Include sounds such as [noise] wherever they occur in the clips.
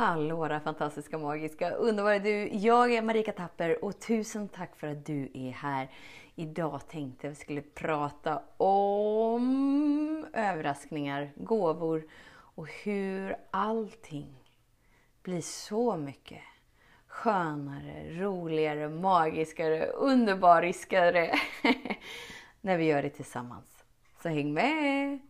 Hallå våra fantastiska, magiska, underbara du! Jag är Marika Tapper och tusen tack för att du är här. Idag tänkte jag att vi skulle prata om överraskningar, gåvor och hur allting blir så mycket skönare, roligare, magiskare, underbariskare [laughs] när vi gör det tillsammans. Så häng med!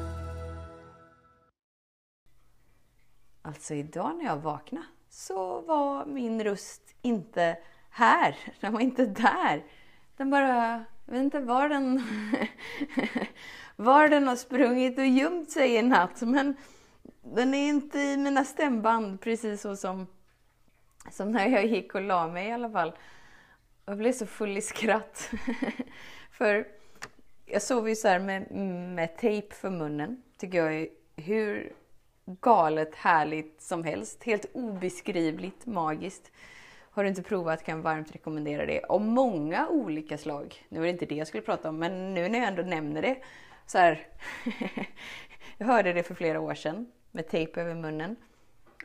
Alltså idag när jag vaknade så var min röst inte här. [laughs] Den var inte där. Den bara, jag vet inte var den, [laughs] var den har sprungit och gömt sig i natt. Men den är inte i mina stämband precis så som, som när jag gick och la mig i alla fall. Jag blev så full i skratt. [laughs] för jag sov ju så här med, med tejp för munnen. Tycker jag är hur galet härligt som helst. Helt obeskrivligt magiskt. Har du inte provat kan jag varmt rekommendera det. av många olika slag. Nu är det inte det jag skulle prata om, men nu när jag ändå nämner det. Så här. [laughs] jag hörde det för flera år sedan med tejp över munnen.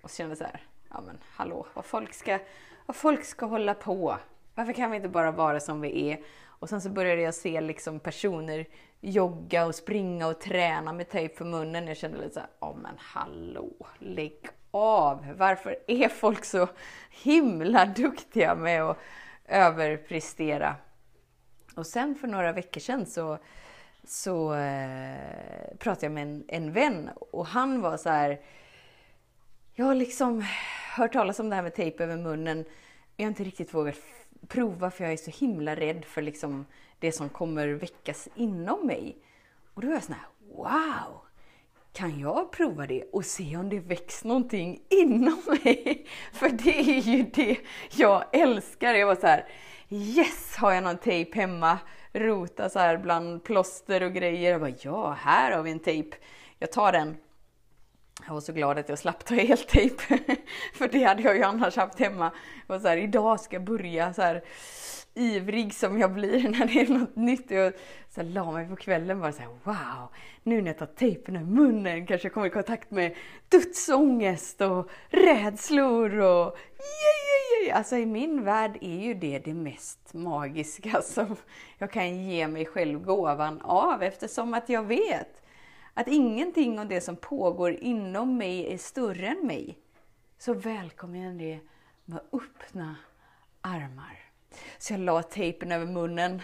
Och så kände så här, ja men hallå, vad folk ska, vad folk ska hålla på. Varför kan vi inte bara vara som vi är? Och sen så började jag se liksom personer jogga och springa och träna med tejp för munnen. Jag kände lite såhär, ja oh, men hallå, lägg av! Varför är folk så himla duktiga med att överprestera? Och sen för några veckor sedan så, så eh, pratade jag med en, en vän och han var så här, jag har liksom hört talas om det här med tejp över munnen, men jag har inte riktigt vågat prova för jag är så himla rädd för liksom det som kommer väckas inom mig. Och då var jag sån här, wow! Kan jag prova det och se om det väcks någonting inom mig? [laughs] För det är ju det jag älskar. Jag var så här, yes! Har jag någon tejp hemma? Rota så här bland plåster och grejer. Jag bara, ja, här har vi en tejp. Jag tar den. Jag var så glad att jag slapp ta eltejp. [laughs] För det hade jag ju annars haft hemma. Jag var så här, idag ska jag börja så här ivrig som jag blir [laughs] när det är något nytt. Jag så här, la mig på kvällen bara så här, wow, nu när jag tar tejpen i munnen kanske jag kommer i kontakt med dödsångest och rädslor och yeah, yeah, yeah. Alltså i min värld är ju det det mest magiska som jag kan ge mig själv gåvan av eftersom att jag vet att ingenting av det som pågår inom mig är större än mig. Så välkomnar jag det med öppna armar. Så jag la tejpen över munnen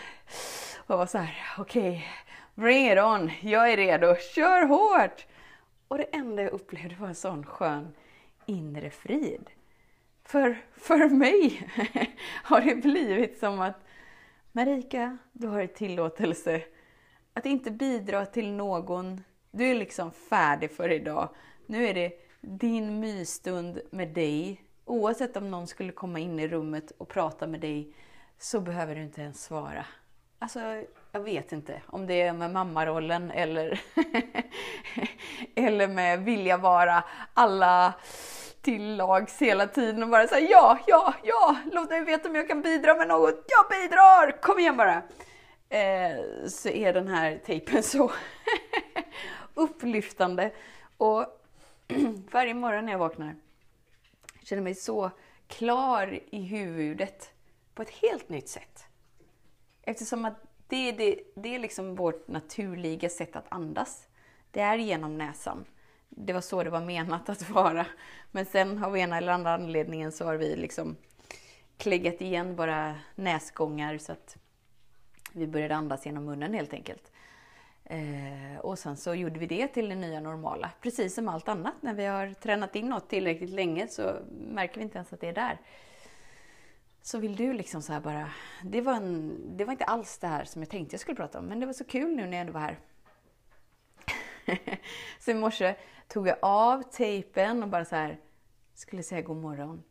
och var så här, okej, okay, bring it on, jag är redo, kör hårt! Och det enda jag upplevde var en sån skön inre frid. För, för mig [laughs] har det blivit som att Marika, du har tillåtelse att inte bidra till någon. Du är liksom färdig för idag. Nu är det din mysstund med dig Oavsett om någon skulle komma in i rummet och prata med dig så behöver du inte ens svara. Alltså, jag vet inte om det är med mammarollen eller, [laughs] eller med vilja vara alla till lags hela tiden och bara säga ja, ja, ja, låt mig veta om jag kan bidra med något. Jag bidrar! Kom igen bara! Eh, så är den här tejpen så [laughs] upplyftande. Och [clears throat] varje morgon när jag vaknar jag känner mig så klar i huvudet på ett helt nytt sätt. Eftersom att det, är det, det är liksom vårt naturliga sätt att andas. Det är genom näsan. Det var så det var menat att vara. Men sen av ena eller andra anledningen så har vi liksom kläggat igen våra näsgångar så att vi började andas genom munnen helt enkelt. Eh, och sen så gjorde vi det till det nya normala. Precis som allt annat, när vi har tränat in något tillräckligt länge så märker vi inte ens att det är där. Så vill du liksom så här bara... Det var, en, det var inte alls det här som jag tänkte jag skulle prata om, men det var så kul nu när jag ändå var här. [laughs] så i morse tog jag av tejpen och bara så här skulle säga god morgon.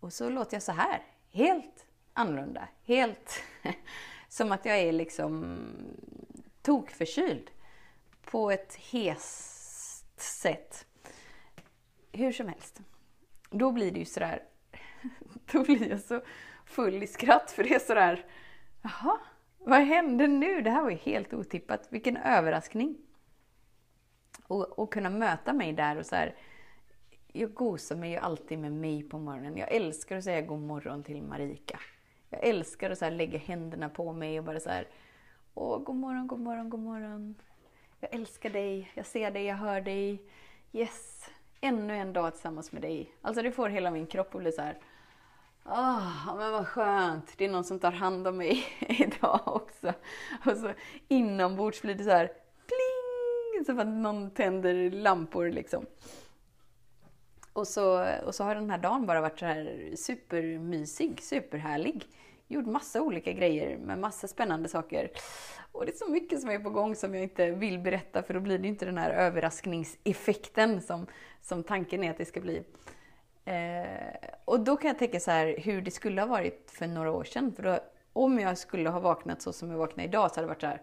Och så låter jag så här, helt annorlunda. Helt [laughs] som att jag är liksom tokförkyld på ett hest sätt. Hur som helst, då blir det ju sådär, [laughs] då blir jag så full i skratt för det är sådär, jaha, vad hände nu? Det här var ju helt otippat. Vilken överraskning! Och, och kunna möta mig där och så här, jag gosar mig ju alltid med mig på morgonen. Jag älskar att säga god morgon till Marika. Jag älskar att så lägga händerna på mig och bara så här, åh, god morgon, god morgon, god morgon. Jag älskar dig, jag ser dig, jag hör dig. Yes, ännu en dag tillsammans med dig. Alltså det får hela min kropp att bli så här, åh, men vad skönt, det är någon som tar hand om mig [laughs] idag också. Och så inombords blir det så här, pling, som att någon tänder lampor liksom. Och så, och så har den här dagen bara varit så här supermysig, superhärlig. Gjort massa olika grejer med massa spännande saker. Och det är så mycket som är på gång som jag inte vill berätta för då blir det inte den här överraskningseffekten som, som tanken är att det ska bli. Eh, och då kan jag tänka så här hur det skulle ha varit för några år sedan. För då, om jag skulle ha vaknat så som jag vaknar idag så hade det varit så här.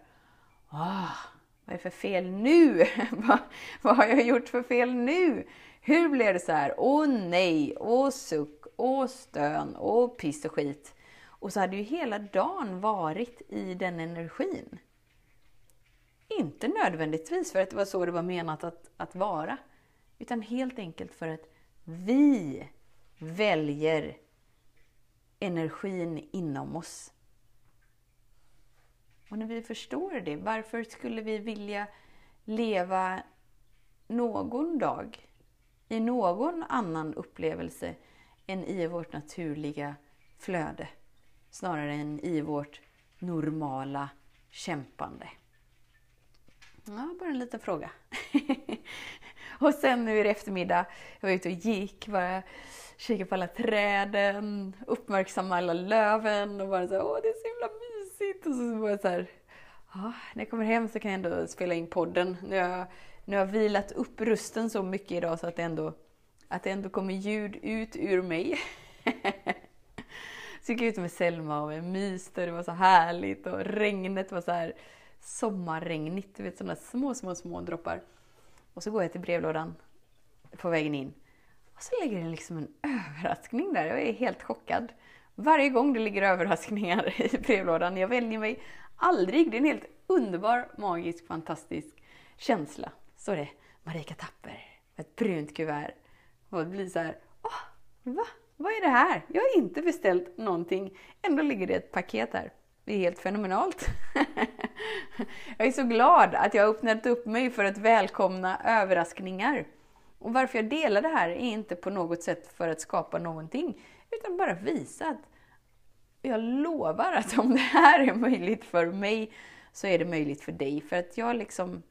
Ah, vad är det för fel nu? [laughs] vad, vad har jag gjort för fel nu? Hur blev det så här? Åh nej, åh suck, åh stön, åh piss och skit. Och så hade ju hela dagen varit i den energin. Inte nödvändigtvis för att det var så det var menat att, att vara, utan helt enkelt för att vi väljer energin inom oss. Och när vi förstår det, varför skulle vi vilja leva någon dag i någon annan upplevelse än i vårt naturliga flöde. Snarare än i vårt normala kämpande. Ja, bara en liten fråga. [laughs] och sen nu är det eftermiddag. Jag var ute och gick, bara kikade på alla träden, uppmärksamma alla löven och bara så åh det är så himla mysigt. Och så var jag så här, ja, när jag kommer hem så kan jag ändå spela in podden. Nu har jag nu har jag vilat upp rösten så mycket idag så att det ändå, att det ändå kommer ljud ut ur mig. [laughs] så gick jag ut med Selma och vi myste, det var så härligt och regnet var så här sommarregnigt, du vet sådana små, små, små droppar. Och så går jag till brevlådan på vägen in. Och så ligger det liksom en överraskning där. Jag är helt chockad. Varje gång det ligger överraskningar i brevlådan, jag väljer mig aldrig. Det är en helt underbar, magisk, fantastisk känsla Så det Marika Tapper, med ett brunt kuvert. Och det blir så här, åh, va? Vad är det här? Jag har inte beställt någonting. Ändå ligger det ett paket här. Det är helt fenomenalt. [laughs] jag är så glad att jag har öppnat upp mig för att välkomna överraskningar. Och varför jag delar det här är inte på något sätt för att skapa någonting, utan bara visa att jag lovar att om det här är möjligt för mig så är det möjligt för dig. För att jag liksom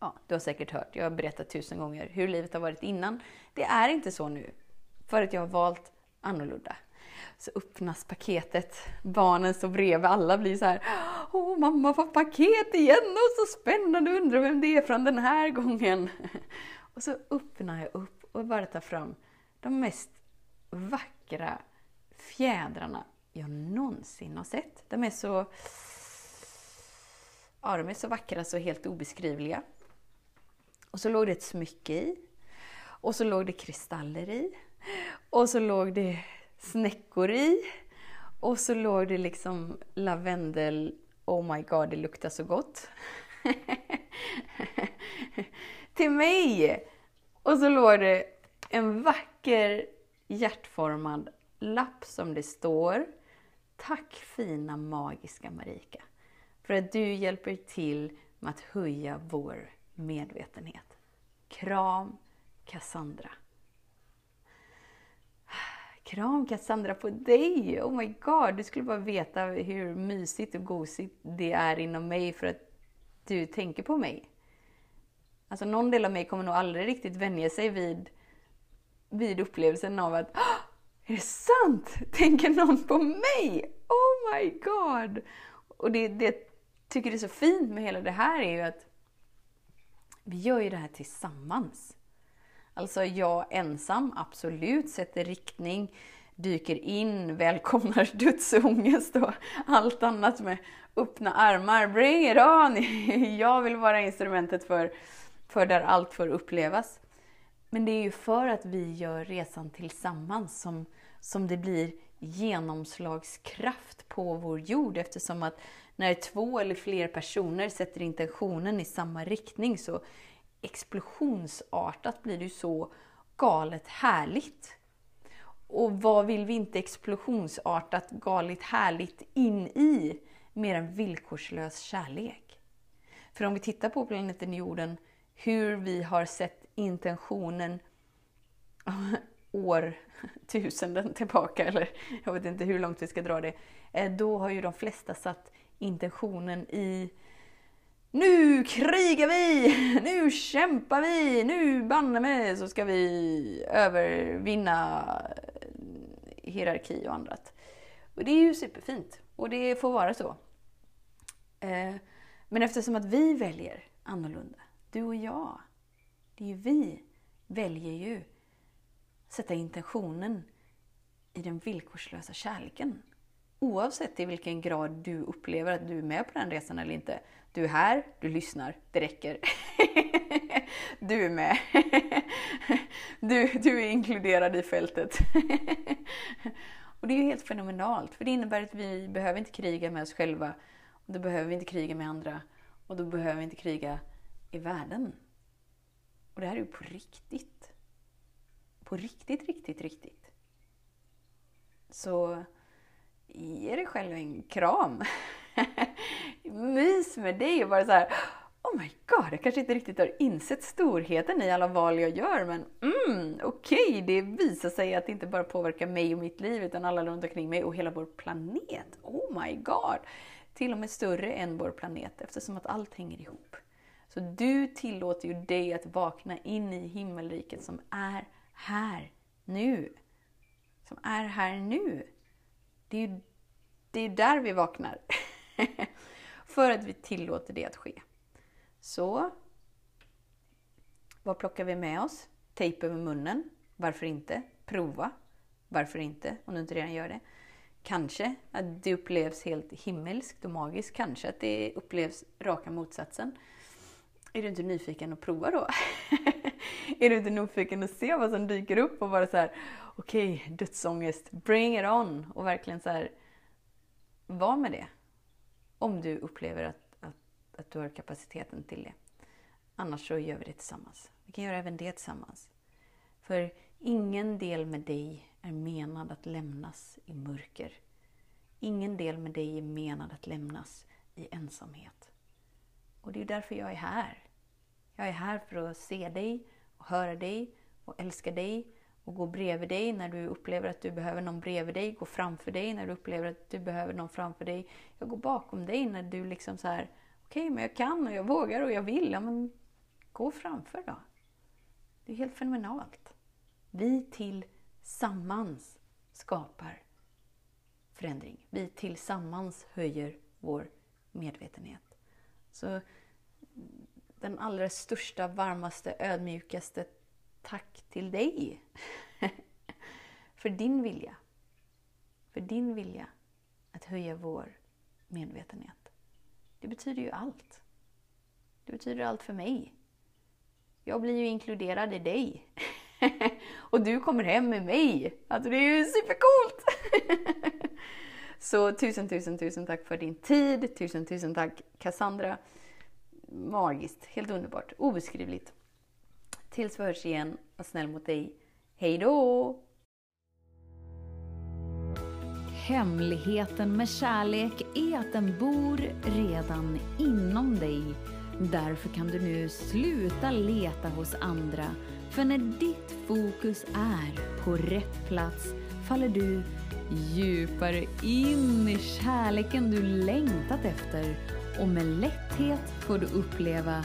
ja, du har säkert hört, jag har berättat tusen gånger hur livet har varit innan. Det är inte så nu, för att jag har valt annorlunda. Så öppnas paketet, barnen står bredvid, alla blir så här Åh, mamma får paket igen och så spännande, undrar vem det är från den här gången. [laughs] Och så öppnar jag upp och bara tar fram de mest vackra fjädrarna jag någonsin har sett. De är så, ja, de är så vackra så helt obeskrivliga. Och så låg det ett smycke i. Och så låg det kristaller i. Och så låg det snäckor i. Och så låg det liksom lavendel. Oh my god, det luktar så gott. [laughs] Till mig! Och så låg det en vacker hjärtformad lapp som det står Tack fina magiska Marika för att du hjälper till med att höja vår medvetenhet. Kram Cassandra. Kram Cassandra på dig! Oh my god, du skulle bara veta hur mysigt och gosigt det är inom mig för att du tänker på mig. Alltså någon del av mig kommer nog aldrig riktigt vänja sig vid, vid upplevelsen av att är det sant? Tänker någon på mig? Oh my god! Och det, det jag tycker är så fint med hela det här är ju att vi gör ju det här tillsammans. Alltså jag ensam, absolut, sätter riktning, dyker in, [laughs] välkomnar dödsångest och allt annat med öppna armar. Bring it on! [laughs] Jag vill vara instrumentet för, för där allt får upplevas. Men det är ju för att vi gör resan tillsammans som, som det blir genomslagskraft på vår jord eftersom att när två eller fler personer sätter intentionen i samma riktning så explosionsartat blir det ju så galet härligt. Och vad vill vi inte explosionsartat, galet härligt in i mer än villkorslös kärlek? För om vi tittar på planeten jorden, hur vi har sett intentionen [laughs] år tusenden tillbaka, eller jag vet inte hur långt vi ska dra det, eh, då har ju de flesta satt intentionen i nu krigar vi! [laughs] Nu kämpar vi! Nu banne mig så ska vi övervinna eh, hierarki och annat. Och det är ju superfint och det får vara så. Eh, men eftersom att vi väljer annorlunda, du och jag, det är ju vi väljer ju sätta intentionen i den villkorslösa kärleken. Oavsett i vilken grad du upplever att du är med på den resan eller inte. Du är här, du lyssnar, det räcker. [laughs] du är med. [laughs] du, du är inkluderad i fältet. [laughs] och det är ju helt fenomenalt, för det innebär att vi behöver inte kriga med oss själva. Och då behöver vi inte kriga med andra. Och då behöver vi inte kriga i världen. Och det här är ju på riktigt. På riktigt, riktigt, riktigt. Så ge dig själv en kram. Mys med dig och bara så här, Oh my god, jag kanske inte riktigt har insett storheten i alla val jag gör, men mm, okej, okay, det visar sig att det inte bara påverkar mig och mitt liv, utan alla runt omkring mig och hela vår planet. Oh my god! Till och med större än vår planet, eftersom att allt hänger ihop. Så du tillåter ju dig att vakna in i himmelriket som är här nu. Som är här nu. Det är ju det är där vi vaknar. [laughs] För att vi tillåter det att ske. Så, vad plockar vi med oss? Tejp över munnen. Varför inte? Prova. Varför inte? Om du inte redan gör det. Kanske att det upplevs helt himmelskt och magiskt. Kanske att det upplevs raka motsatsen. Är du inte nyfiken att prova då? [laughs] är du inte nyfiken att se vad som dyker upp och bara så här, okej, okay, dödsångest, bring it on! Och verkligen så här, var med det. Om du upplever att, att, att du har kapaciteten till det. Annars så gör vi det tillsammans. Vi kan göra även det tillsammans. För ingen del med dig är menad att lämnas i mörker. Ingen del med dig är menad att lämnas i ensamhet. Och det är därför jag är här. Jag är här för att se dig och höra dig och älska dig och gå bredvid dig när du upplever att du behöver någon bredvid dig. Gå framför dig när du upplever att du behöver någon framför dig. Jag går bakom dig när du liksom så här, okej, okay, men jag kan och jag vågar och jag vill. Ja, men gå framför då. Det är helt fenomenalt. Vi tillsammans skapar förändring. Vi tillsammans höjer vår medvetenhet. Så den allra största, varmaste, ödmjukaste tack till dig [laughs] för din vilja. För din vilja att höja vår medvetenhet. Det betyder ju allt. Det betyder allt för mig. Jag blir ju inkluderad i dig. [laughs] och du kommer hem med mig. Alltså det är ju supercoolt! [laughs] Så tusen, tusen, tusen tack för din tid. Tusen, tusen tack Cassandra. Magiskt, helt underbart, obeskrivligt. Tills vi hörs igen, var snäll mot dig. Hej då! Hemligheten med kärlek är att den bor redan inom dig. Därför kan du nu sluta leta hos andra. För när ditt fokus är på rätt plats faller du djupare in i kärleken du längtat efter och med lätthet får du uppleva